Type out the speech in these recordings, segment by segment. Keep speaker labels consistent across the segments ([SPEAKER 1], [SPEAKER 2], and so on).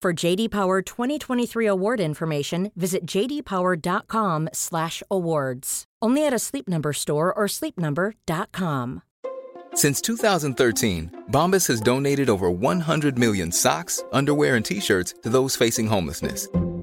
[SPEAKER 1] For JD Power 2023 award information, visit jdpower.com/awards. Only at a Sleep Number store or sleepnumber.com.
[SPEAKER 2] Since 2013, Bombas has donated over 100 million socks, underwear, and t-shirts to those facing homelessness.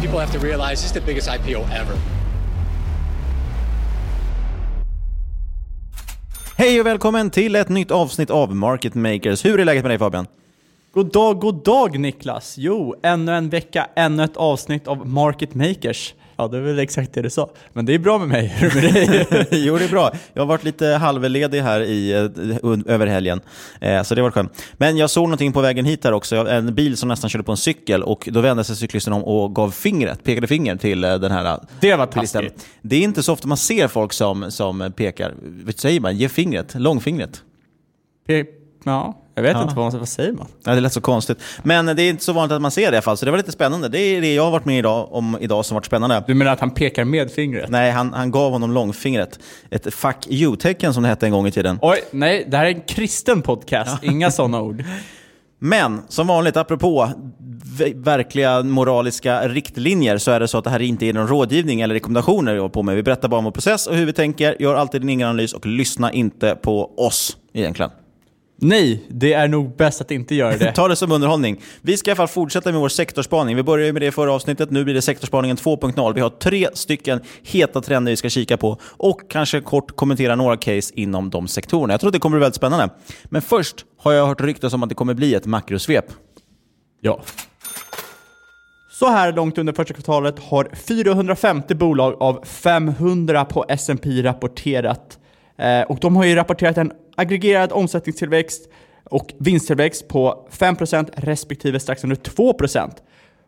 [SPEAKER 3] People have to realize this is the biggest IPO ever.
[SPEAKER 4] Hej och välkommen till ett nytt avsnitt av Market Makers. Hur är läget med dig Fabian?
[SPEAKER 5] God dag, god dag Niklas! Jo, ännu en vecka, ännu ett avsnitt av Market Makers. Ja, det är väl exakt det du sa. Men det är bra med mig. Hur med dig?
[SPEAKER 4] jo, det är bra. Jag har varit lite halvledig här i, uh, över helgen, eh, så det var skönt. Men jag såg någonting på vägen hit här också. En bil som nästan körde på en cykel och då vände sig cyklisten om och gav fingret, pekade finger till uh, den här
[SPEAKER 5] Det var taskigt.
[SPEAKER 4] Det är inte så ofta man ser folk som, som pekar, vad säger man, ge fingret, långfingret.
[SPEAKER 5] Pe ja. Jag vet ja. inte vad, vad säger man?
[SPEAKER 4] Ja, det lät så konstigt. Men det är inte så vanligt att man ser det i alla fall, så det var lite spännande. Det är det jag har varit med idag, om idag som varit spännande.
[SPEAKER 5] Du menar att han pekar med fingret?
[SPEAKER 4] Nej, han, han gav honom långfingret. Ett fuck you-tecken som det hette en gång i tiden.
[SPEAKER 5] Oj, nej, det här är en kristen podcast. Inga sådana ord.
[SPEAKER 4] Men som vanligt, apropå verkliga moraliska riktlinjer, så är det så att det här inte är någon rådgivning eller rekommendationer vi håller på med. Vi berättar bara om vår process och hur vi tänker, gör alltid din egen analys och lyssna inte på oss egentligen.
[SPEAKER 5] Nej, det är nog bäst att inte göra det.
[SPEAKER 4] Ta det som underhållning. Vi ska i alla fall fortsätta med vår sektorspaning. Vi började med det i förra avsnittet. Nu blir det sektorspaningen 2.0. Vi har tre stycken heta trender vi ska kika på och kanske kort kommentera några case inom de sektorerna. Jag tror att det kommer bli väldigt spännande. Men först har jag hört ryktas om att det kommer bli ett makrosvep.
[SPEAKER 5] Ja. Så här långt under första kvartalet har 450 bolag av 500 på S&P rapporterat. Eh, och de har ju rapporterat en aggregerad omsättningstillväxt och vinsttillväxt på 5% respektive strax under 2%.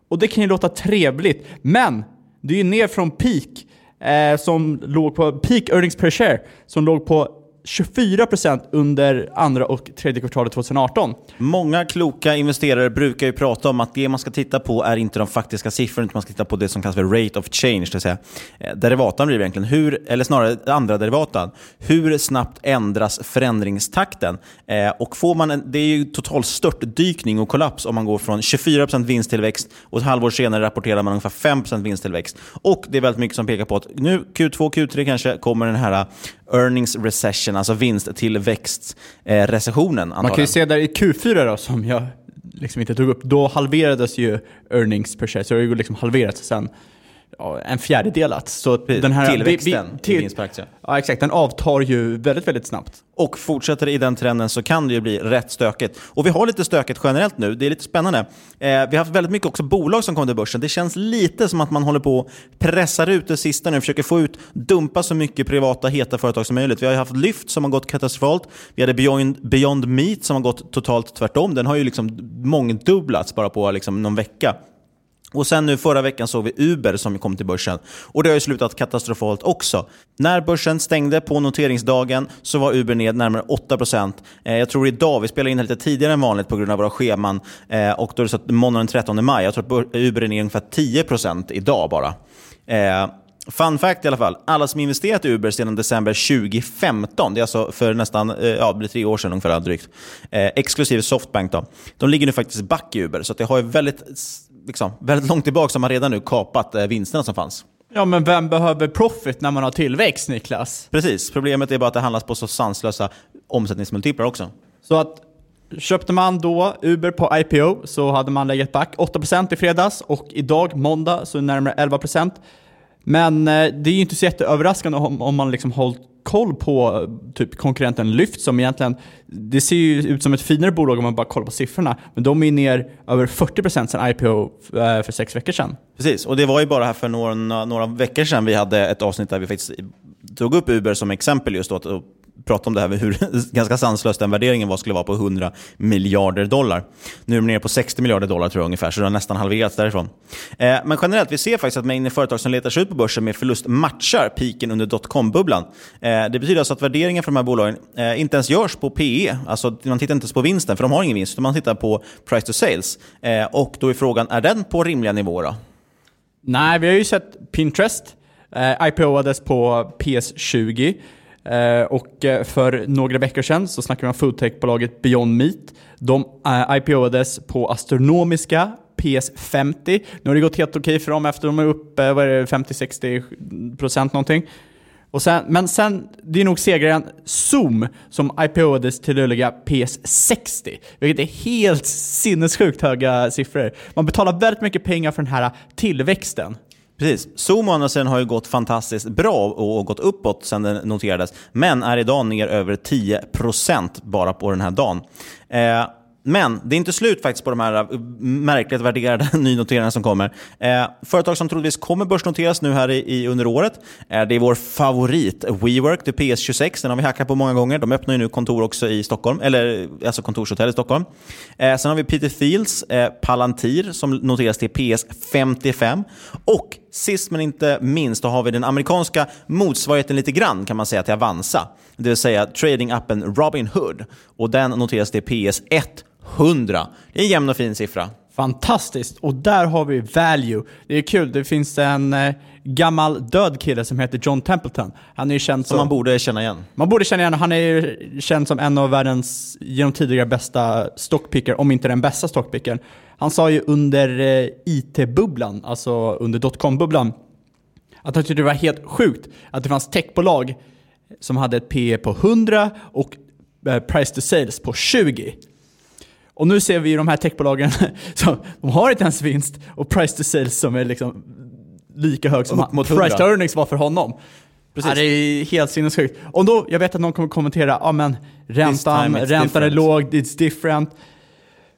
[SPEAKER 5] Och det kan ju låta trevligt, men det är ju ner från peak eh, som låg på peak earnings per share som låg på 24% under andra och tredje kvartalet 2018.
[SPEAKER 4] Många kloka investerare brukar ju prata om att det man ska titta på är inte de faktiska siffrorna, utan man ska titta på det som kallas för rate of change, det vill säga eh, derivatan blir egentligen, hur, eller snarare andra derivatan. Hur snabbt ändras förändringstakten? Eh, och får man en, det är ju total störtdykning och kollaps om man går från 24% vinsttillväxt och ett halvår senare rapporterar man ungefär 5% vinsttillväxt. Och det är väldigt mycket som pekar på att nu Q2, Q3 kanske kommer den här eh, earnings recession, alltså vinsttillväxtrecessionen.
[SPEAKER 5] Man kan ju se där i Q4 då, som jag liksom inte tog upp, då halverades ju earnings per share, så det har ju liksom halverats sen ja, en fjärdedelat. Så den här,
[SPEAKER 4] Tillväxten
[SPEAKER 5] vi, vi, till,
[SPEAKER 4] i vinst per aktie.
[SPEAKER 5] Ja, exakt. Den avtar ju väldigt, väldigt snabbt.
[SPEAKER 4] Och fortsätter i den trenden så kan det ju bli rätt stökigt. Och vi har lite stökigt generellt nu. Det är lite spännande. Eh, vi har haft väldigt mycket också bolag som kommer till börsen. Det känns lite som att man håller på och pressar ut det sista nu. Försöker få ut, dumpa så mycket privata heta företag som möjligt. Vi har ju haft Lyft som har gått katastrofalt. Vi hade Beyond, Beyond Meat som har gått totalt tvärtom. Den har ju liksom mångdubblats bara på liksom någon vecka. Och sen nu förra veckan såg vi Uber som kom till börsen. Och det har ju slutat katastrofalt också. När börsen stängde på noteringsdagen så var Uber ned närmare 8%. Eh, jag tror idag, vi spelar in lite tidigare än vanligt på grund av våra scheman, eh, och då är det så att måndagen den 13 maj, jag tror att Uber är ner ungefär 10% idag bara. Eh, Fun fact i alla fall. Alla som investerat i Uber sedan december 2015, det är alltså för nästan eh, ja, det blir tre år sedan ungefär drygt, eh, exklusive Softbank, då, de ligger nu faktiskt back i Uber. Så det har ju väldigt, liksom, väldigt långt tillbaka som man redan nu kapat eh, vinsterna som fanns.
[SPEAKER 5] Ja, men vem behöver profit när man har tillväxt, Niklas?
[SPEAKER 4] Precis. Problemet är bara att det handlas på så sanslösa omsättningsmultiplar också.
[SPEAKER 5] Så att Köpte man då Uber på IPO så hade man legat back 8% i fredags och idag, måndag, så närmare 11%. Men eh, det är ju inte så jätteöverraskande om, om man liksom hållit koll på typ konkurrenten Lyft som egentligen, det ser ju ut som ett finare bolag om man bara kollar på siffrorna, men de är ner över 40% sedan IPO eh, för sex veckor sedan.
[SPEAKER 4] Precis, och det var ju bara här för några, några veckor sedan vi hade ett avsnitt där vi faktiskt tog upp Uber som exempel just då, prata om det här med hur ganska sanslös den värderingen var, skulle vara på 100 miljarder dollar. Nu är de nere på 60 miljarder dollar tror jag ungefär, så det har nästan halverats därifrån. Eh, men generellt, vi ser faktiskt att mängden företag som letar sig ut på börsen med förlust matchar piken under dotcom-bubblan. Eh, det betyder alltså att värderingen för de här bolagen eh, inte ens görs på PE, alltså man tittar inte ens på vinsten, för de har ingen vinst, utan man tittar på price to sales. Eh, och då är frågan, är den på rimliga nivåer? då?
[SPEAKER 5] Nej, vi har ju sett Pinterest eh, IPOades på PS20. Eh, och eh, för några veckor sedan så snackade vi om foodtech-bolaget Beyond Meat. De eh, IPOades på astronomiska PS50. Nu har det gått helt okej för dem efter de är uppe 50-60% någonting. Och sen, men sen, det är nog segraren Zoom som IPOades till löjliga PS60. Vilket är helt sinnessjukt höga siffror. Man betalar väldigt mycket pengar för den här tillväxten.
[SPEAKER 4] Precis. Zoom å andra sidan har ju gått fantastiskt bra och gått uppåt sedan den noterades, men är idag ner över 10% bara på den här dagen. Eh, men det är inte slut faktiskt på de här eh, märkligt värderade nynoteringarna som kommer. Eh, företag som troligtvis kommer börsnoteras nu här i, i under året. Eh, det är vår favorit WeWork, det PS26. Den har vi hackat på många gånger. De öppnar ju nu kontor också i Stockholm, eller eh, alltså kontorshotell i Stockholm. Eh, sen har vi Peter Fields eh, Palantir som noteras till PS55. Och sist men inte minst, då har vi den amerikanska motsvarigheten lite grann kan man säga till Avanza. Det vill säga tradingappen Robinhood. Och den noteras till PS-100. Det är en jämn och fin siffra.
[SPEAKER 5] Fantastiskt! Och där har vi value. Det är kul, det finns en eh, gammal död kille som heter John Templeton. Han är ju känd
[SPEAKER 4] som... man borde känna igen.
[SPEAKER 5] Man borde känna igen Han är känd som en av världens genom tidigare bästa stockpicker, om inte den bästa stockpickern. Han sa ju under eh, IT-bubblan, alltså under dotcom-bubblan, att han tyckte det var helt sjukt att det fanns techbolag som hade ett PE på 100 och eh, price to sales på 20. Och nu ser vi de här techbolagen som de har inte ens vinst och price to sales som är liksom lika hög som han, price to earnings var för honom. Precis. Ja, det är helt sinnessjukt. Och då, jag vet att någon kommer kommentera, ja ah, men räntan, räntan är låg, it's different.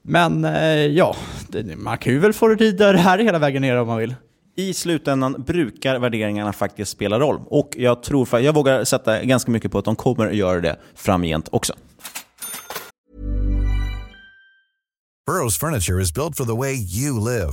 [SPEAKER 5] Men eh, ja, det, man kan ju väl få rida det här hela vägen ner om man vill.
[SPEAKER 4] I slutändan brukar värderingarna faktiskt spela roll. Och jag tror, jag vågar sätta ganska mycket på att de kommer att göra det framgent också.
[SPEAKER 6] Burrows furniture is built for the way you live.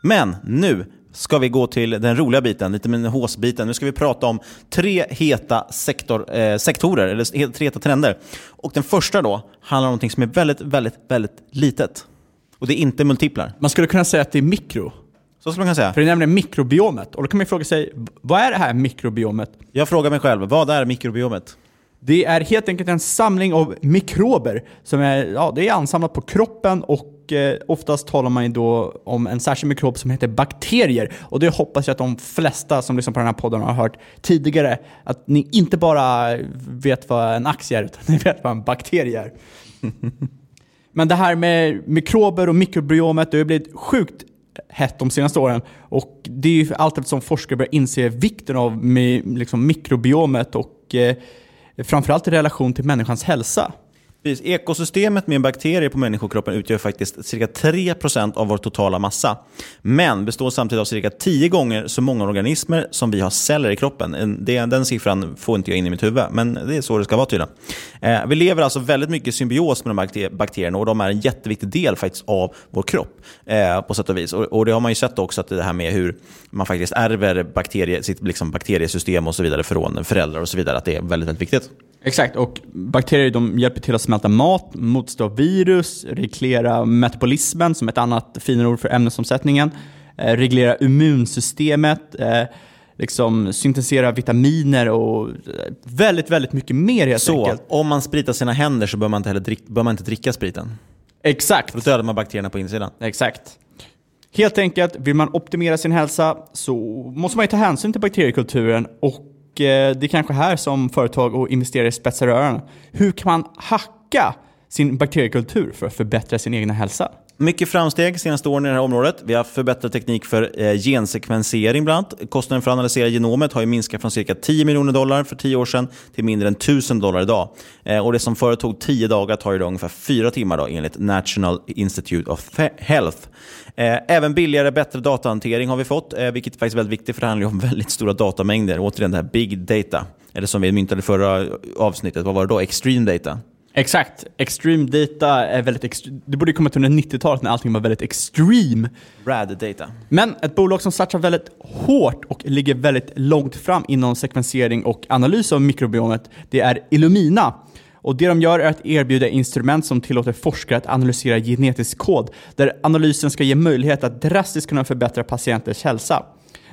[SPEAKER 4] Men nu ska vi gå till den roliga biten, lite med håsbiten. Nu ska vi prata om tre heta sektor, eh, sektorer, eller tre heta trender. Och den första då handlar om någonting som är väldigt, väldigt, väldigt litet. Och det är inte multiplar.
[SPEAKER 5] Man skulle kunna säga att det är mikro.
[SPEAKER 4] Så skulle man kunna säga.
[SPEAKER 5] För det är nämligen mikrobiomet. Och då kan man ju fråga sig, vad är det här mikrobiomet?
[SPEAKER 4] Jag frågar mig själv, vad är mikrobiomet?
[SPEAKER 5] Det är helt enkelt en samling av mikrober som är, ja, det är ansamlat på kroppen och eh, oftast talar man ju då om en särskild mikrob som heter bakterier. Och det hoppas jag att de flesta som lyssnar på den här podden har hört tidigare. Att ni inte bara vet vad en aktie är, utan ni vet vad en bakterie är. Men det här med mikrober och mikrobiomet, det har blivit sjukt hett de senaste åren. Och det är ju allt eftersom forskare börjar inse vikten av liksom mikrobiomet och eh, framförallt i relation till människans hälsa.
[SPEAKER 4] Precis. Ekosystemet med bakterier på människokroppen utgör faktiskt cirka 3% av vår totala massa. Men består samtidigt av cirka 10 gånger så många organismer som vi har celler i kroppen. Den, den siffran får inte jag in i mitt huvud, men det är så det ska vara tydligen. Eh, vi lever alltså väldigt mycket i symbios med de här bakter- bakterierna och de är en jätteviktig del faktiskt av vår kropp eh, på sätt och vis. Och, och det har man ju sett också, att det här med hur man faktiskt ärver bakterie, sitt liksom bakteriesystem och så vidare från föräldrar och så vidare, att det är väldigt, väldigt viktigt.
[SPEAKER 5] Exakt, och bakterier de hjälper till att smälta mat, motstå virus, reglera metabolismen som ett annat finare ord för ämnesomsättningen, eh, reglera immunsystemet, eh, liksom syntesera vitaminer och eh, väldigt, väldigt mycket mer helt
[SPEAKER 4] Så,
[SPEAKER 5] enkelt.
[SPEAKER 4] om man spritar sina händer så bör man inte, heller drick, bör man inte dricka spriten.
[SPEAKER 5] Exakt.
[SPEAKER 4] För då dödar man bakterierna på insidan.
[SPEAKER 5] Exakt. Helt enkelt, vill man optimera sin hälsa så måste man ju ta hänsyn till bakteriekulturen och eh, det är kanske här som företag och investerare spetsar öronen. Hur kan man hacka sin bakteriekultur för att förbättra sin egna hälsa?
[SPEAKER 4] Mycket framsteg senaste åren i det här området. Vi har haft förbättrad teknik för eh, gensekvensering bland annat. Kostnaden för att analysera genomet har ju minskat från cirka 10 miljoner dollar för 10 år sedan till mindre än 1000 dollar idag. Eh, och det som förut tog 10 dagar tar idag ungefär 4 timmar då, enligt National Institute of Health. Eh, även billigare, bättre datahantering har vi fått, eh, vilket vilket är faktiskt väldigt viktigt för det handlar ju om väldigt stora datamängder. Återigen det här big data. Eller som vi myntade förra eh, avsnittet, vad var det då? Extreme data.
[SPEAKER 5] Exakt. Extreme data är väldigt Det borde ju kommit under 90-talet när allting var väldigt extreme.
[SPEAKER 4] Rad data.
[SPEAKER 5] Men ett bolag som satsar väldigt hårt och ligger väldigt långt fram inom sekvensering och analys av mikrobiomet, det är Illumina. Och det de gör är att erbjuda instrument som tillåter forskare att analysera genetisk kod, där analysen ska ge möjlighet att drastiskt kunna förbättra patienters hälsa.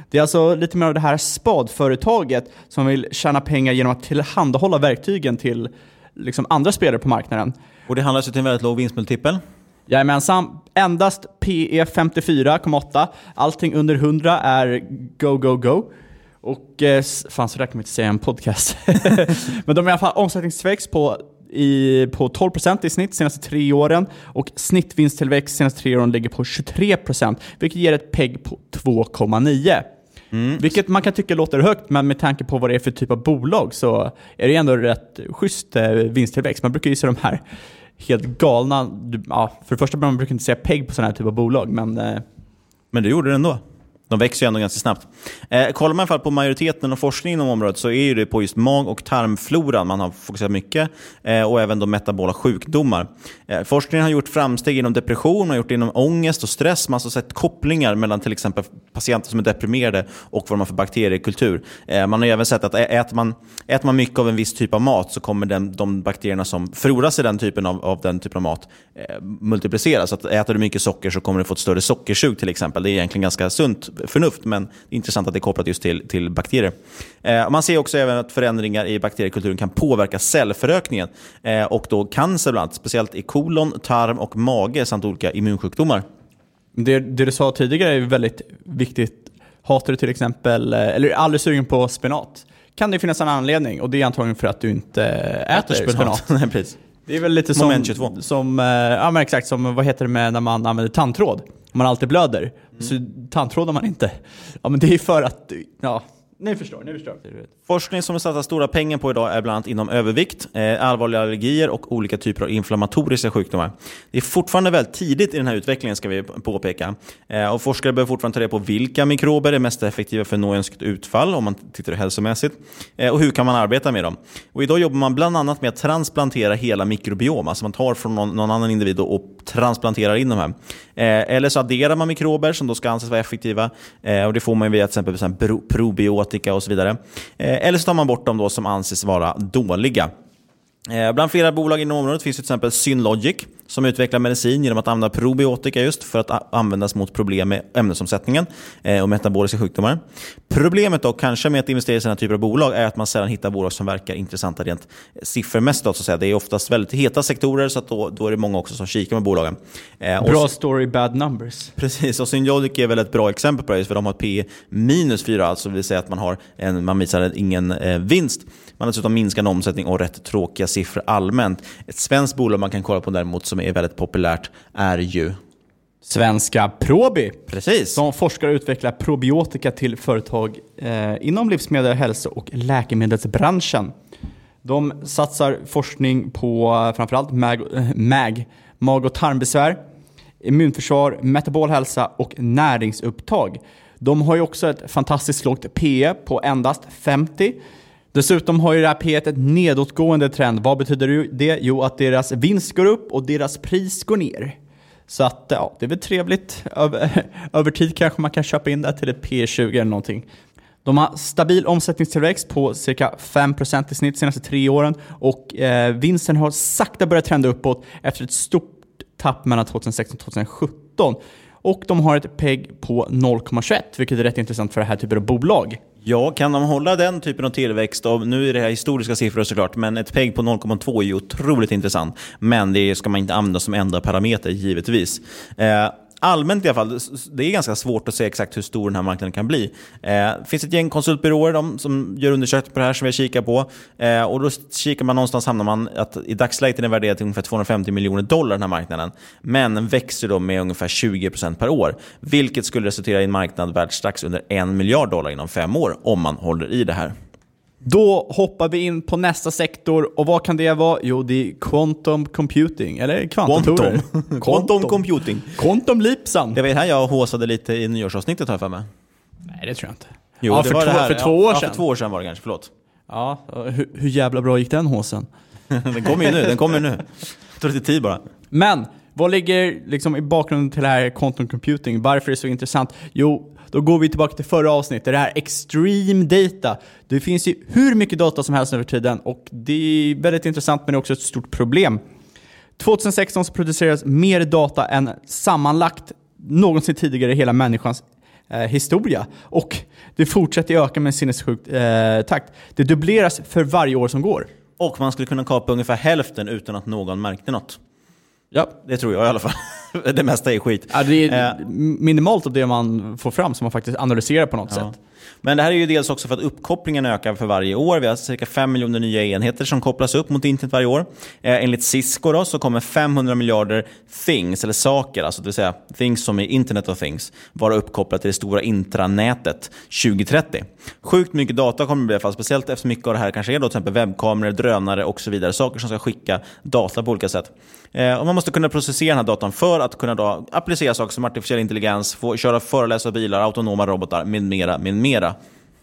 [SPEAKER 5] Det är alltså lite mer av det här spadföretaget som vill tjäna pengar genom att tillhandahålla verktygen till liksom andra spelare på marknaden.
[SPEAKER 4] Och det handlar alltså till en väldigt låg vinstmultipel.
[SPEAKER 5] Jajamensan, endast PE 54,8. Allting under 100 är go, go, go. Och eh, fan så där kan man inte säga en podcast. Men de har i alla fall omsättningstillväxt på, i, på 12% i snitt de senaste tre åren och snittvinsttillväxt de senaste tre åren ligger på 23% vilket ger ett PEG på 2,9. Vilket man kan tycka låter högt, men med tanke på vad det är för typ av bolag så är det ändå rätt schysst eh, vinsttillväxt. Man brukar ju se de här helt galna, ja, för det första man brukar inte säga PEG på sådana här typ av bolag, men eh,
[SPEAKER 4] Men du gjorde det ändå. De växer ju ändå ganska snabbt. Eh, kollar man i alla fall på majoriteten av forskningen inom området så är ju det på just mag och tarmfloran man har fokuserat mycket eh, och även de metabola sjukdomar. Eh, forskningen har gjort framsteg inom depression, man har gjort det inom ångest och stress. Man har alltså sett kopplingar mellan till exempel patienter som är deprimerade och vad de har för bakteriekultur. Eh, man har ju även sett att äter man, äter man mycket av en viss typ av mat så kommer den, de bakterierna som frodas i den typen av, av den typen av mat eh, multipliceras. Så att äter du mycket socker så kommer du få ett större sockersug till exempel. Det är egentligen ganska sunt förnuft, men det är intressant att det är kopplat just till, till bakterier. Eh, man ser också även att förändringar i bakteriekulturen kan påverka cellförökningen eh, och då cancer bland annat, speciellt i kolon, tarm och mage samt olika immunsjukdomar.
[SPEAKER 5] Det, det du sa tidigare är väldigt viktigt. Hatar du till exempel, eh, eller är aldrig sugen på spenat? Kan det finnas en anledning och det är antagligen för att du inte äter, spenat.
[SPEAKER 4] Nej, precis.
[SPEAKER 5] Det är väl lite som,
[SPEAKER 4] Moment 22.
[SPEAKER 5] som eh, ja men exakt som, vad heter det med när man använder tandtråd? Man alltid blöder, så tandtrådar man inte. Ja men det är för att, ja, ni förstår, ni förstår.
[SPEAKER 4] Forskning som det satsas stora pengar på idag är bland annat inom övervikt, eh, allvarliga allergier och olika typer av inflammatoriska sjukdomar. Det är fortfarande väldigt tidigt i den här utvecklingen ska vi påpeka. Eh, och forskare behöver fortfarande ta reda på vilka mikrober är mest effektiva för att nå önskat utfall om man tittar hälsomässigt. Eh, och hur kan man arbeta med dem? Och idag jobbar man bland annat med att transplantera hela mikrobiom. Alltså man tar från någon, någon annan individ och, transplanterar in de här. Eller så adderar man mikrober som då ska anses vara effektiva. Och Det får man via till exempel probiotika antibiotika och så vidare. Eh, eller så tar man bort dem då som anses vara dåliga. Eh, Bland flera bolag inom området finns till exempel Synlogic som utvecklar medicin genom att använda probiotika just för att användas mot problem med ämnesomsättningen eh, och metaboliska sjukdomar. Problemet dock kanske med att investera i sådana typer av bolag är att man sällan hittar bolag som verkar intressanta rent siffermässigt. då, Så att säga. Det är oftast väldigt heta sektorer så att då, då är det många också som kikar med bolagen. Eh, och
[SPEAKER 5] Bra
[SPEAKER 4] så-
[SPEAKER 5] story, bad numbers.
[SPEAKER 4] Precis, och Synlogic är väl ett bra exempel på det, för de har ett P minus 4, alltså det vill säga att man, har en, man visar ingen eh, vinst. Man har dessutom minskande omsättning och rätt tråkiga siffror allmänt. Ett svenskt bolag man kan kolla på däremot som är väldigt populärt är ju
[SPEAKER 5] Svenska Probi.
[SPEAKER 4] Precis.
[SPEAKER 5] Som forskar och utvecklar probiotika till företag eh, inom livsmedel, hälso och läkemedelsbranschen. De satsar forskning på eh, framförallt mag, eh, mag, mag och tarmbesvär, immunförsvar, metabol hälsa och näringsupptag. De har ju också ett fantastiskt lågt PE på endast 50. Dessutom har ju det här P1 ett nedåtgående trend. Vad betyder det? Jo, att deras vinst går upp och deras pris går ner. Så att ja, det är väl trevligt. Över, över tid kanske man kan köpa in det till ett P20 eller någonting. De har stabil omsättningstillväxt på cirka 5% i snitt de senaste tre åren och eh, vinsten har sakta börjat trenda uppåt efter ett stort tapp mellan 2016 och 2017. Och de har ett PEG på 0,21 vilket är rätt intressant för det här typen av bolag.
[SPEAKER 4] Ja, kan de hålla den typen av tillväxt, och nu är det här historiska siffror såklart, men ett PEG på 0,2 är ju otroligt intressant. Men det ska man inte använda som enda parameter, givetvis. Eh, allmänt i alla fall, det är ganska svårt att se exakt hur stor den här marknaden kan bli. Eh, det finns ett gäng konsultbyråer de, som gör undersökningar på det här som vi kikar på. Eh, och då kikar man någonstans, hamnar man att i dagsläget är den värderad till ungefär 250 miljoner dollar den här marknaden. Men den växer då med ungefär 20% per år. Vilket skulle resultera i en marknad värd strax under en miljard dollar inom fem år om man håller i det här.
[SPEAKER 5] Då hoppar vi in på nästa sektor och vad kan det vara? Jo, det är quantum computing, eller kvantdatorer.
[SPEAKER 4] Quantum. Quantum computing.
[SPEAKER 5] Quantum leapsan.
[SPEAKER 4] Det var här jag håsade lite i nyårsavsnittet har jag för mig.
[SPEAKER 5] Nej, det tror jag inte.
[SPEAKER 4] Jo,
[SPEAKER 5] ja,
[SPEAKER 4] det
[SPEAKER 5] för,
[SPEAKER 4] var
[SPEAKER 5] två,
[SPEAKER 4] det här.
[SPEAKER 5] för två
[SPEAKER 4] ja,
[SPEAKER 5] år
[SPEAKER 4] Ja,
[SPEAKER 5] sedan.
[SPEAKER 4] för två år sedan var det kanske, förlåt.
[SPEAKER 5] Ja, hur, hur jävla bra gick den håsen?
[SPEAKER 4] den kommer ju nu, den kommer nu. Det tog lite tid bara.
[SPEAKER 5] Men, vad ligger liksom i bakgrunden till det här quantum computing? Varför är det så intressant? Jo, då går vi tillbaka till förra avsnittet, det här extreme data. Det finns ju hur mycket data som helst över tiden och det är väldigt intressant men det är också ett stort problem. 2016 så producerades mer data än sammanlagt någonsin tidigare i hela människans eh, historia. Och det fortsätter öka med en sinnessjuk eh, takt. Det dubbleras för varje år som går.
[SPEAKER 4] Och man skulle kunna kapa ungefär hälften utan att någon märkte något. Ja. Det tror jag i alla fall. det mesta är skit.
[SPEAKER 5] Ja, det är eh. minimalt av det man får fram som man faktiskt analyserar på något ja. sätt.
[SPEAKER 4] Men det här är ju dels också för att uppkopplingen ökar för varje år. Vi har alltså cirka 5 miljoner nya enheter som kopplas upp mot internet varje år. Eh, enligt Cisco då, så kommer 500 miljarder things, eller saker, alltså det vill säga things som är internet of things, vara uppkopplat till det stora intranätet 2030. Sjukt mycket data kommer det bli i alla fall, speciellt eftersom mycket av det här kanske är då, till exempel webbkameror, drönare och så vidare. Saker som ska skicka data på olika sätt. Eh, och man måste kunna processera den här datan för att kunna då applicera saker som artificiell intelligens, få köra föreläsare bilar, autonoma robotar med mera, med mera.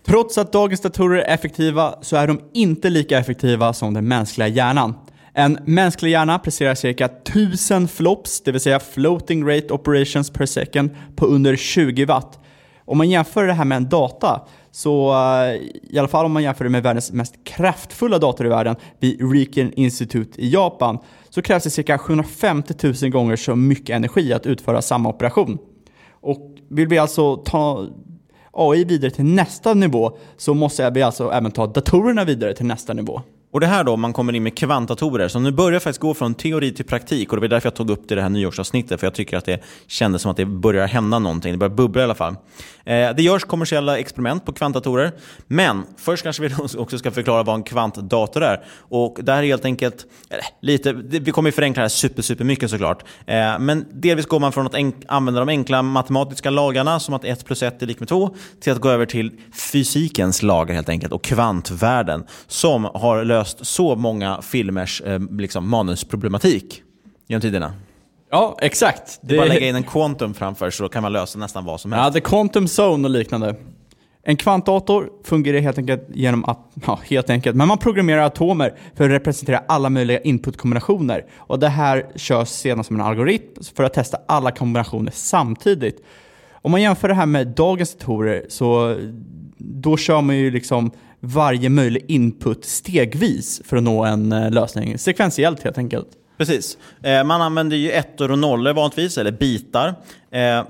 [SPEAKER 5] Trots att dagens datorer är effektiva så är de inte lika effektiva som den mänskliga hjärnan. En mänsklig hjärna presterar cirka 1000 flops, det vill säga floating rate operations per second, på under 20 watt. Om man jämför det här med en data, så eh, i alla fall om man jämför det med världens mest kraftfulla dator i världen, vid Riken Institute i Japan, så krävs det cirka 750 000 gånger så mycket energi att utföra samma operation. Och vill vi alltså ta AI vidare till nästa nivå så måste vi alltså även ta datorerna vidare till nästa nivå.
[SPEAKER 4] Och det här då, man kommer in med kvantdatorer, Så nu börjar jag faktiskt gå från teori till praktik. Och det var därför jag tog upp det i det här nyårsavsnittet, för jag tycker att det kändes som att det börjar hända någonting. Det börjar bubbla i alla fall. Eh, det görs kommersiella experiment på kvantdatorer, men först kanske vi också ska förklara vad en kvantdator är. Och det här är helt enkelt, eh, lite, vi kommer ju förenkla det här super, super mycket såklart. Eh, men delvis går man från att använda de enkla matematiska lagarna, som att 1 plus 1 är lika med 2, till att gå över till fysikens lagar helt enkelt, och kvantvärlden, som har löst löst så många filmers eh, liksom, manusproblematik genom tiderna.
[SPEAKER 5] Ja, exakt.
[SPEAKER 4] Det är bara att lägga in en quantum framför så kan man lösa nästan vad som helst.
[SPEAKER 5] Ja, det är quantum zone och liknande. En kvantdator fungerar helt enkelt genom att, ja helt enkelt, men man programmerar atomer för att representera alla möjliga inputkombinationer. Och det här körs sedan som en algoritm för att testa alla kombinationer samtidigt. Om man jämför det här med dagens datorer så då kör man ju liksom varje möjlig input stegvis för att nå en eh, lösning. Sekventiellt helt enkelt.
[SPEAKER 4] Precis. Eh, man använder ju ettor och nollor vanligtvis, eller bitar. Eh,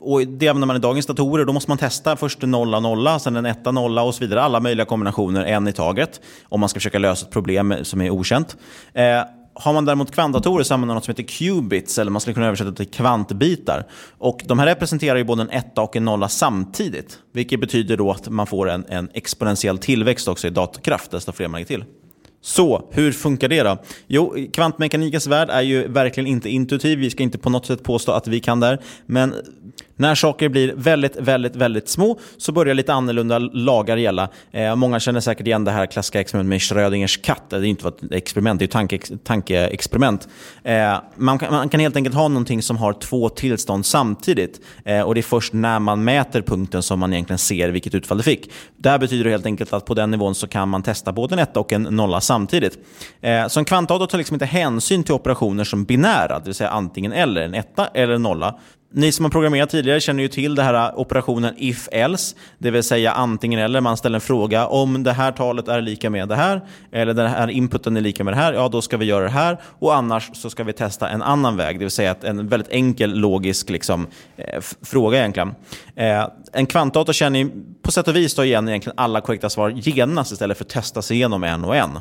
[SPEAKER 4] och det använder man i dagens datorer. Då måste man testa först en nolla, nolla, sen en etta, nolla och så vidare. Alla möjliga kombinationer, en i taget. Om man ska försöka lösa ett problem som är okänt. Har man däremot kvantdatorer så använder man något som heter qubits, eller man skulle kunna översätta till kvantbitar. Och de här representerar ju både en etta och en nolla samtidigt. Vilket betyder då att man får en, en exponentiell tillväxt också i datorkraft, desto fler man lägger till. Så, hur funkar det då? Jo, kvantmekanikens värld är ju verkligen inte intuitiv. Vi ska inte på något sätt påstå att vi kan där. Men när saker blir väldigt, väldigt, väldigt små så börjar lite annorlunda lagar gälla. Eh, många känner säkert igen det här klassiska experimentet med Schrödingers katt. Det är inte ett experiment, det är ett tanke, tankeexperiment. Eh, man, kan, man kan helt enkelt ha någonting som har två tillstånd samtidigt. Eh, och det är först när man mäter punkten som man egentligen ser vilket utfall det fick. Det här betyder helt enkelt att på den nivån så kan man testa både en etta och en nolla samtidigt. Eh, så en kvantdator tar liksom inte hänsyn till operationer som binära, det vill säga antingen eller, en etta eller en nolla. Ni som har programmerat tidigare känner ju till det här äh, operationen if-else, det vill säga antingen eller. Man ställer en fråga om det här talet är lika med det här, eller den här inputen är lika med det här, ja då ska vi göra det här. Och annars så ska vi testa en annan väg, det vill säga en väldigt enkel logisk liksom, eh, fråga egentligen. Eh, en kvantdator känner ju på sätt och vis då igen egentligen alla korrekta svar genast istället för att testa sig igenom en och en.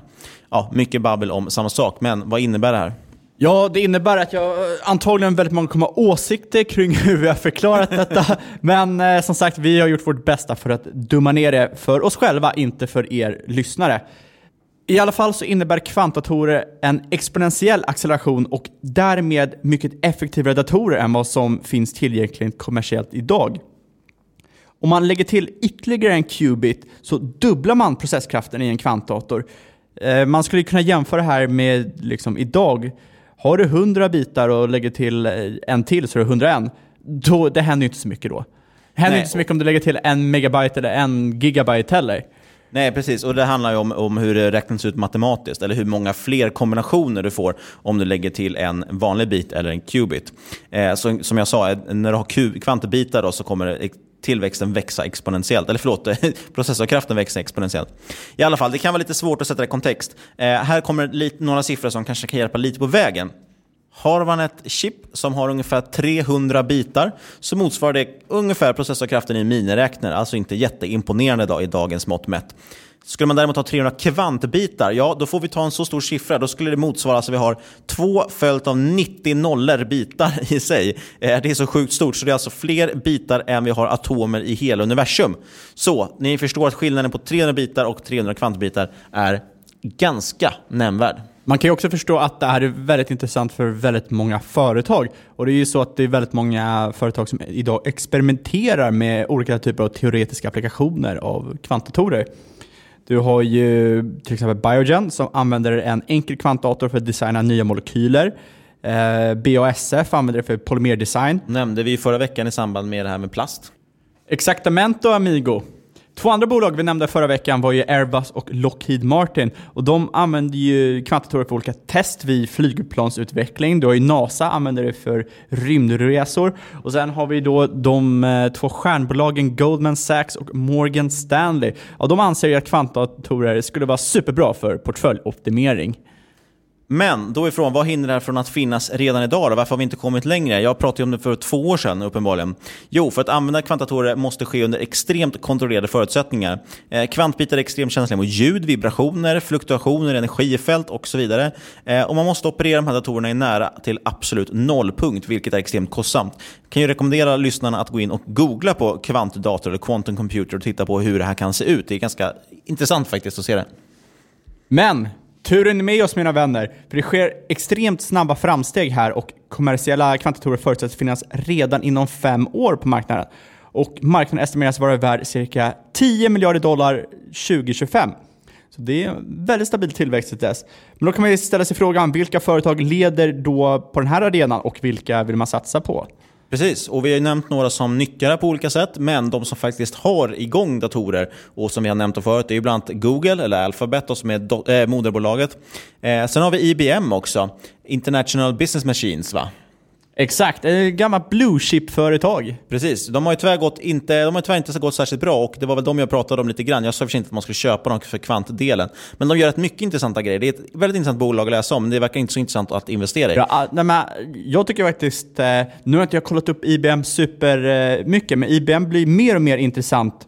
[SPEAKER 4] Ja, mycket babbel om samma sak, men vad innebär det här?
[SPEAKER 5] Ja, det innebär att jag antagligen väldigt många kommer ha åsikter kring hur vi har förklarat detta. Men eh, som sagt, vi har gjort vårt bästa för att dumma ner det för oss själva, inte för er lyssnare. I alla fall så innebär kvantdatorer en exponentiell acceleration och därmed mycket effektivare datorer än vad som finns tillgängligt kommersiellt idag. Om man lägger till ytterligare en qubit så dubblar man processkraften i en kvantdator. Eh, man skulle kunna jämföra det här med liksom idag har du 100 bitar och lägger till eh, en till så är det 101. Då, det händer ju inte så mycket då. Det händer Nej. inte så mycket om du lägger till en megabyte eller en gigabyte heller.
[SPEAKER 4] Nej, precis. Och det handlar ju om, om hur det räknas ut matematiskt, eller hur många fler kombinationer du får om du lägger till en vanlig bit eller en qubit. Eh, så, som jag sa, när du har kvantbitar då, så kommer tillväxten växa exponentiellt. Eller förlåt, processorkraften växa exponentiellt. I alla fall, det kan vara lite svårt att sätta det i kontext. Eh, här kommer lite, några siffror som kanske kan hjälpa lite på vägen. Har man ett chip som har ungefär 300 bitar så motsvarar det ungefär processorkraften i en miniräknare, alltså inte jätteimponerande i dagens mått mätt. Skulle man däremot ha 300 kvantbitar, ja då får vi ta en så stor siffra. Då skulle det motsvara, att vi har två följt av 90 nollor bitar i sig. Eh, det är så sjukt stort, så det är alltså fler bitar än vi har atomer i hela universum. Så ni förstår att skillnaden på 300 bitar och 300 kvantbitar är ganska nämnvärd.
[SPEAKER 5] Man kan ju också förstå att det här är väldigt intressant för väldigt många företag. Och det är ju så att det är väldigt många företag som idag experimenterar med olika typer av teoretiska applikationer av kvantdatorer. Du har ju till exempel Biogen som använder en enkel kvantdator för att designa nya molekyler. Eh, BASF använder det för polymerdesign.
[SPEAKER 4] Nämnde vi förra veckan i samband med det här med plast.
[SPEAKER 5] Exactamento Amigo. Två andra bolag vi nämnde förra veckan var ju Airbus och Lockheed Martin. Och de använder ju kvantdatorer för olika test vid flygplansutveckling. Du har ju NASA använder det för rymdresor. Och sen har vi då de eh, två stjärnbolagen Goldman Sachs och Morgan Stanley. Ja, de anser ju att kvantdatorer skulle vara superbra för portföljoptimering.
[SPEAKER 4] Men då är frågan, vad hindrar det här från att finnas redan idag? Då? Varför har vi inte kommit längre? Jag pratade om det för två år sedan uppenbarligen. Jo, för att använda kvantdatorer måste ske under extremt kontrollerade förutsättningar. Eh, kvantbitar är extremt känsliga mot ljud, vibrationer, fluktuationer, energifält och så vidare. Eh, och man måste operera de här datorerna i nära till absolut nollpunkt, vilket är extremt kostsamt. Jag kan ju rekommendera lyssnarna att gå in och googla på kvantdator eller quantum computer och titta på hur det här kan se ut. Det är ganska intressant faktiskt att se det.
[SPEAKER 5] Men Turen är med oss mina vänner, för det sker extremt snabba framsteg här och kommersiella kvantatorer förutsätts finnas redan inom fem år på marknaden. Och marknaden estimeras vara värd cirka 10 miljarder dollar 2025. Så det är en väldigt stabil tillväxt till dess. Men då kan man ju ställa sig frågan, vilka företag leder då på den här arenan och vilka vill man satsa på?
[SPEAKER 4] Precis, och vi har ju nämnt några som nyttjar det på olika sätt, men de som faktiskt har igång datorer och som vi har nämnt förut, det är ju bland annat Google, eller Alphabet, som är äh, moderbolaget. Eh, sen har vi IBM också, International Business Machines va?
[SPEAKER 5] Exakt, ett gammalt blue chip-företag.
[SPEAKER 4] Precis, de har ju tyvärr, gått inte, de har tyvärr inte gått särskilt bra och det var väl de jag pratade om lite grann. Jag sa för inte att man skulle köpa dem för kvantdelen. Men de gör ett mycket intressanta grejer. Det är ett väldigt intressant bolag att läsa om, men det verkar inte så intressant att investera i.
[SPEAKER 5] Ja, ah, nej, men jag tycker faktiskt, eh, nu har inte jag kollat upp IBM super eh, mycket, men IBM blir mer och mer intressant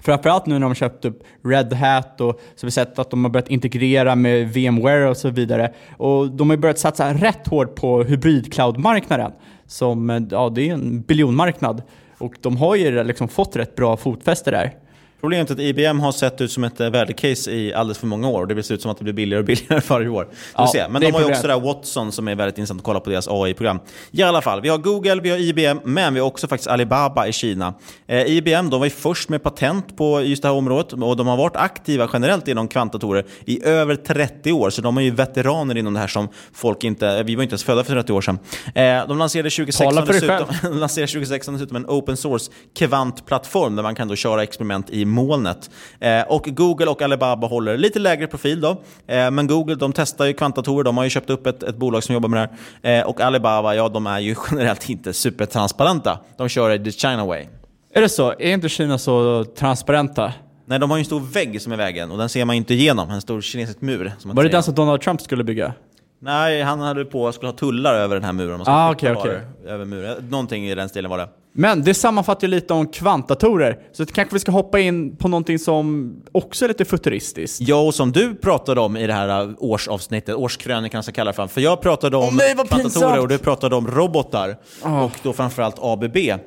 [SPEAKER 5] Framförallt nu när de har köpt upp Red Hat och så har vi sett att de har börjat integrera med VMware och så vidare. Och de har börjat satsa rätt hårt på hybrid-cloud-marknaden. Som, eh, ja, det är en biljonmarknad. Och de har ju liksom fått rätt bra fotfäste där.
[SPEAKER 4] Problemet är att IBM har sett ut som ett eh, värdecase i alldeles för många år. Det ser ut som att det blir billigare och billigare varje år. Ja, se. Men de har ju också det där Watson som är väldigt intressant att kolla på deras AI-program. I alla fall, vi har Google, vi har IBM, men vi har också faktiskt Alibaba i Kina. Eh, IBM de var ju först med patent på just det här området och de har varit aktiva generellt inom kvantdatorer i över 30 år. Så de är ju veteraner inom det här som folk inte... Vi var inte ens födda för 30 år sedan. Eh, de lanserade 2016, dessutom, lanserade 2016 dessutom en open source kvantplattform där man kan då köra experiment i molnet. Eh, och Google och Alibaba håller lite lägre profil då. Eh, men Google de testar ju kvantdatorer, de har ju köpt upp ett, ett bolag som jobbar med det här. Eh, och Alibaba, ja de är ju generellt inte supertransparenta. De kör the China way.
[SPEAKER 5] Är det så? Är inte Kina så transparenta?
[SPEAKER 4] Nej, de har ju en stor vägg som är vägen och den ser man inte igenom. En stor kinesisk mur.
[SPEAKER 5] Var det den som Donald Trump skulle bygga?
[SPEAKER 4] Nej, han hade på att skulle ha tullar över den här muren.
[SPEAKER 5] Ah, okay, okay.
[SPEAKER 4] Över muren. Någonting i den stilen var det.
[SPEAKER 5] Men det sammanfattar ju lite om kvantdatorer, så kanske vi ska hoppa in på någonting som också är lite futuristiskt.
[SPEAKER 4] Ja, och som du pratade om i det här årsavsnittet, årskrönikan ska kalla det för. För jag pratade om
[SPEAKER 5] oh, nej,
[SPEAKER 4] kvantdatorer och du pratade om robotar. Oh. Och då framförallt ABB. Eh,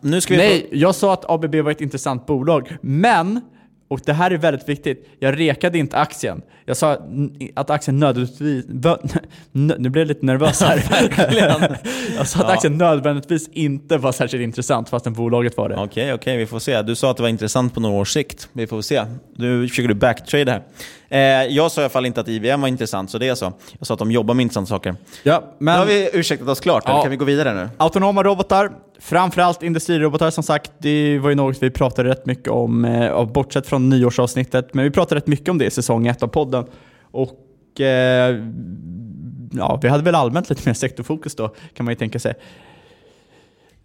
[SPEAKER 4] nu ska vi
[SPEAKER 5] nej, jag sa att ABB var ett intressant bolag, men och det här är väldigt viktigt. Jag rekade inte aktien. Jag sa att aktien nödvändigtvis... Nu blev jag lite nervös här. jag sa att aktien nödvändigtvis inte var särskilt intressant fastän bolaget var det.
[SPEAKER 4] Okej, okay, okej, okay, vi får se. Du sa att det var intressant på några års sikt. Vi får se. Nu försöker du backtrade här. Eh, jag sa i alla fall inte att IBM var intressant, så det är så. Jag sa att de jobbar med intressanta saker.
[SPEAKER 5] Ja, men...
[SPEAKER 4] Nu har vi ursäktat oss klart, ja. kan vi gå vidare nu?
[SPEAKER 5] Autonoma robotar, framförallt industrirobotar som sagt. Det var ju något vi pratade rätt mycket om, eh, bortsett från nyårsavsnittet. Men vi pratade rätt mycket om det i säsong ett av podden. Och eh, ja, vi hade väl allmänt lite mer sektorfokus då, kan man ju tänka sig.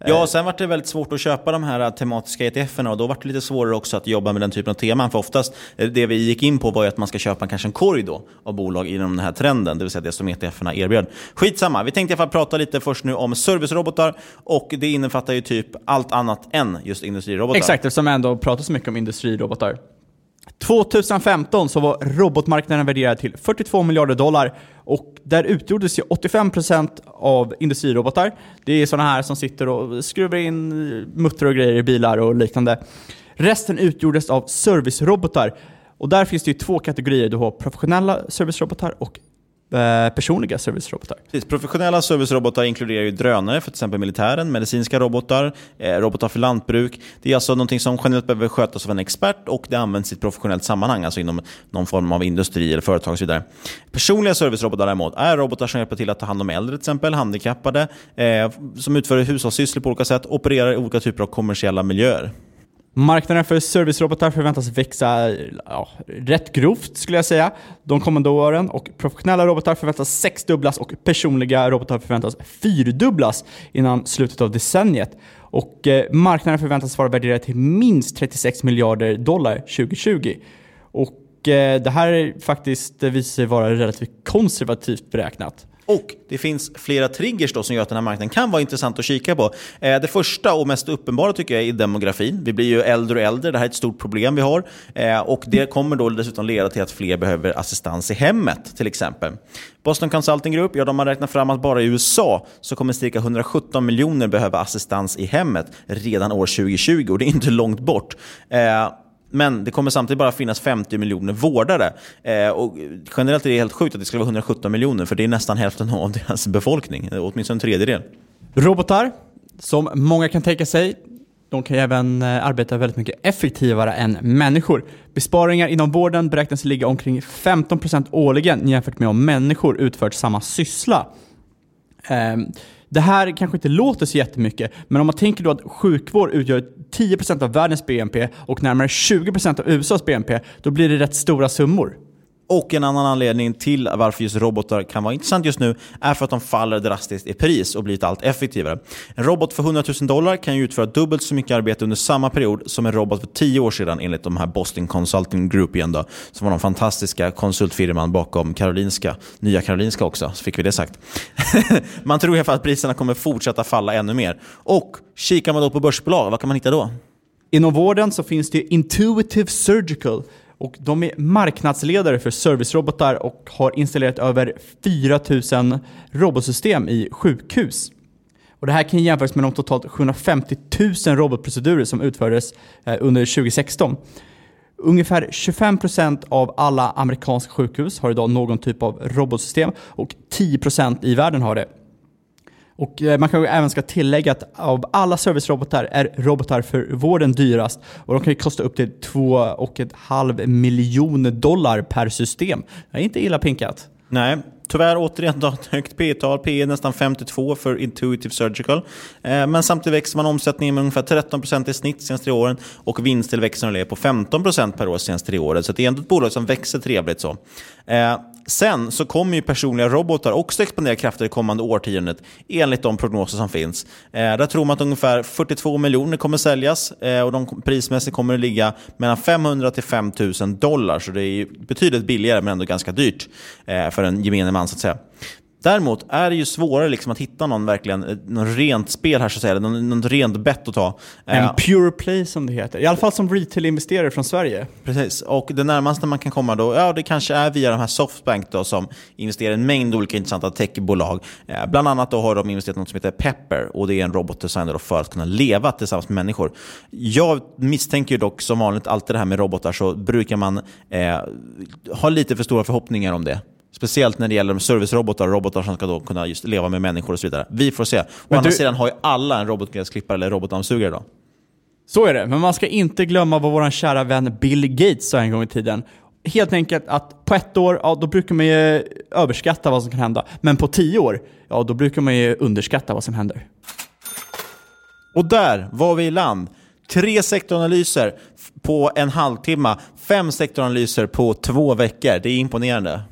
[SPEAKER 4] Ja, sen var det väldigt svårt att köpa de här tematiska ETFerna och då var det lite svårare också att jobba med den typen av teman. För oftast, eh, det vi gick in på var ju att man ska köpa kanske en korg då av bolag inom den här trenden, det vill säga det som ETFerna erbjöd. Skitsamma, vi tänkte i alla fall prata lite först nu om servicerobotar och det innefattar ju typ allt annat än just industrirobotar.
[SPEAKER 5] Exakt, eftersom jag ändå pratar så mycket om industrirobotar. 2015 så var robotmarknaden värderad till 42 miljarder dollar och där utgjordes ju 85% av industrirobotar. Det är sådana här som sitter och skruvar in muttrar och grejer i bilar och liknande. Resten utgjordes av servicerobotar och där finns det ju två kategorier. Du har professionella servicerobotar och Eh, personliga servicerobotar.
[SPEAKER 4] Precis, professionella servicerobotar inkluderar ju drönare för till exempel militären, medicinska robotar, eh, robotar för lantbruk. Det är alltså någonting som generellt behöver skötas av en expert och det används i ett professionellt sammanhang, alltså inom någon form av industri eller företag och så vidare. Personliga servicerobotar däremot är robotar som hjälper till att ta hand om äldre, till exempel handikappade, eh, som utför hushållssysslor på olika sätt, opererar i olika typer av kommersiella miljöer.
[SPEAKER 5] Marknaden för servicerobotar förväntas växa ja, rätt grovt skulle jag säga de kommande åren och professionella robotar förväntas sexdubblas och personliga robotar förväntas fyrdubblas innan slutet av decenniet. Och eh, marknaden förväntas vara värderad till minst 36 miljarder dollar 2020. Och eh, det här är faktiskt visar sig vara relativt konservativt beräknat.
[SPEAKER 4] Och det finns flera triggers då som gör att den här marknaden kan vara intressant att kika på. Eh, det första och mest uppenbara tycker jag är demografin. Vi blir ju äldre och äldre, det här är ett stort problem vi har. Eh, och det kommer då dessutom leda till att fler behöver assistans i hemmet till exempel. Boston Consulting Group ja, de har räknat fram att bara i USA så kommer cirka 117 miljoner behöva assistans i hemmet redan år 2020 och det är inte långt bort. Eh, men det kommer samtidigt bara finnas 50 miljoner vårdare. Eh, och generellt är det helt sjukt att det ska vara 117 miljoner, för det är nästan hälften av deras befolkning. Åtminstone en tredjedel.
[SPEAKER 5] Robotar, som många kan tänka sig, de kan även eh, arbeta väldigt mycket effektivare än människor. Besparingar inom vården beräknas ligga omkring 15% årligen jämfört med om människor utfört samma syssla. Eh, det här kanske inte låter så jättemycket, men om man tänker då att sjukvård utgör 10% av världens BNP och närmare 20% av USAs BNP, då blir det rätt stora summor.
[SPEAKER 4] Och en annan anledning till varför just robotar kan vara intressant just nu är för att de faller drastiskt i pris och blivit allt effektivare. En robot för 100 000 dollar kan ju utföra dubbelt så mycket arbete under samma period som en robot för 10 år sedan enligt de här Boston Consulting Group igen då, som var de fantastiska konsultfirman bakom Karolinska, Nya Karolinska också, så fick vi det sagt. man tror i alla fall att priserna kommer fortsätta falla ännu mer. Och kikar man då på börsbolag, vad kan man hitta då?
[SPEAKER 5] Inom vården så finns det Intuitive Surgical och de är marknadsledare för servicerobotar och har installerat över 4000 robotsystem i sjukhus. Och det här kan jämföras med de totalt 750 000 robotprocedurer som utfördes eh, under 2016. Ungefär 25% av alla amerikanska sjukhus har idag någon typ av robotsystem och 10% i världen har det. Och eh, man kan även ska tillägga att av alla servicerobotar är robotar för vården dyrast och de kan ju kosta upp till 2,5 miljoner dollar per system. Det är inte illa pinkat.
[SPEAKER 4] Nej, tyvärr återigen ett högt P-tal. P är nästan 52 för Intuitive Surgical. Eh, men samtidigt växer man omsättningen med ungefär 13% i snitt senaste tre åren och vinsttillväxten är på 15% per år senaste tre åren. Så det är ändå ett bolag som växer trevligt. så. Eh, Sen så kommer ju personliga robotar också expandera kraftigt det kommande årtiondet enligt de prognoser som finns. Eh, där tror man att ungefär 42 miljoner kommer säljas eh, och de prismässigt kommer att ligga mellan 500 till 5 000 dollar. Så det är betydligt billigare men ändå ganska dyrt eh, för en gemene man så att säga. Däremot är det ju svårare liksom att hitta någon verkligen, eh, någon rent spel här så att säga, någon, något rent bett att ta.
[SPEAKER 5] En uh, pure play som det heter. I alla fall som retail-investerare från Sverige.
[SPEAKER 4] Precis, och det närmaste man kan komma då, ja det kanske är via de här Softbank då som investerar i en mängd olika intressanta techbolag. Uh, bland annat då har de investerat i något som heter Pepper och det är en robotdesigner för att kunna leva tillsammans med människor. Jag misstänker dock som vanligt alltid det här med robotar så brukar man uh, ha lite för stora förhoppningar om det. Speciellt när det gäller servicerobotar, robotar som ska då kunna just leva med människor och så vidare. Vi får se. Å men andra du... sidan har ju alla en robotgräsklippare eller robotdammsugare idag.
[SPEAKER 5] Så är det, men man ska inte glömma vad vår kära vän Bill Gates sa en gång i tiden. Helt enkelt att på ett år, ja då brukar man ju överskatta vad som kan hända. Men på tio år, ja då brukar man ju underskatta vad som händer.
[SPEAKER 4] Och där var vi i land. Tre sektoranalyser på en halvtimme, fem sektoranalyser på två veckor. Det är imponerande.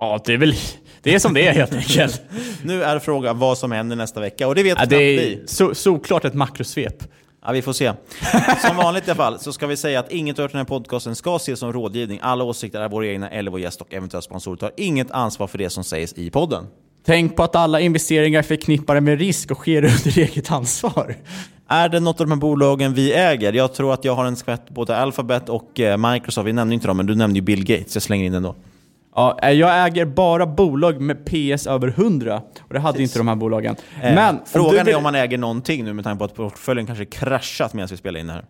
[SPEAKER 5] Ja, det är väl det är som det är helt enkelt.
[SPEAKER 4] nu är frågan vad som händer nästa vecka och det vet
[SPEAKER 5] Ja, det
[SPEAKER 4] vi.
[SPEAKER 5] är så, såklart ett makrosvep.
[SPEAKER 4] Ja, vi får se. Som vanligt i alla fall så ska vi säga att inget av den här podcasten ska ses som rådgivning. Alla åsikter är våra egna eller vår gäst och eventuella sponsorer tar inget ansvar för det som sägs i podden.
[SPEAKER 5] Tänk på att alla investeringar är förknippade med risk och sker under eget ansvar.
[SPEAKER 4] Är det något av de här bolagen vi äger? Jag tror att jag har en skvätt både Alphabet och eh, Microsoft. Vi nämnde inte dem, men du nämnde ju Bill Gates. Jag slänger in den då.
[SPEAKER 5] Ja, eh, jag äger bara bolag med PS över 100 och det hade inte de här bolagen.
[SPEAKER 4] Eh,
[SPEAKER 5] Men om
[SPEAKER 4] frågan
[SPEAKER 5] du vill-
[SPEAKER 4] är om man äger någonting nu med tanke på att portföljen kanske kraschat medan vi spelar in det här.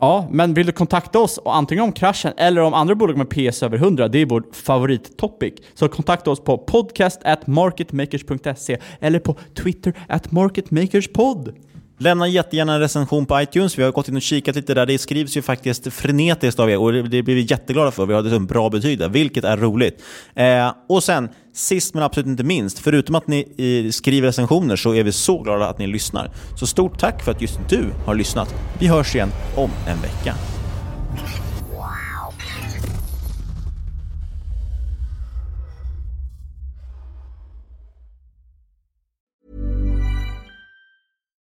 [SPEAKER 5] Ja, men vill du kontakta oss och antingen om kraschen eller om andra bolag med PS över 100, det är vår favorittopic. Så kontakta oss på podcast at marketmakers.se eller på Twitter at marketmakerspod.
[SPEAKER 4] Lämna jättegärna en recension på iTunes. Vi har gått in och kikat lite där. Det skrivs ju faktiskt frenetiskt av er och det, blir vi jätteglada för. Vi har dessutom bra betyg där, vilket är roligt. Eh, och sen, sist men absolut inte minst, förutom att ni eh, skriver recensioner så är vi så glada att ni lyssnar. Så stort tack för att just du har lyssnat. Vi hörs igen om en vecka.